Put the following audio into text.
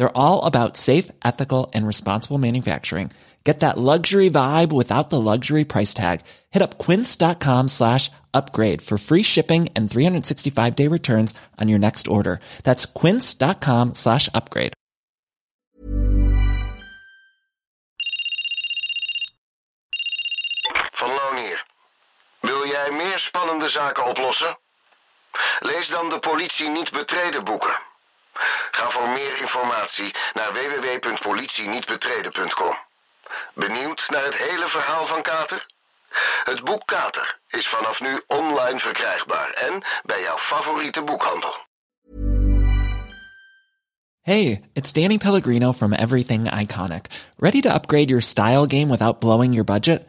They're all about safe, ethical, and responsible manufacturing. Get that luxury vibe without the luxury price tag. Hit up quince.com slash upgrade for free shipping and 365 day returns on your next order. That's quince.com slash upgrade. Van Loon hier. Wil jij meer spannende zaken oplossen? Lees dan de politie niet betreden boeken. Ga voor meer informatie naar www.politienietbetreden.com. Benieuwd naar het hele verhaal van Kater? Het boek Kater is vanaf nu online verkrijgbaar en bij jouw favoriete boekhandel. Hey, it's Danny Pellegrino from Everything Iconic. Ready to upgrade your style game without blowing your budget?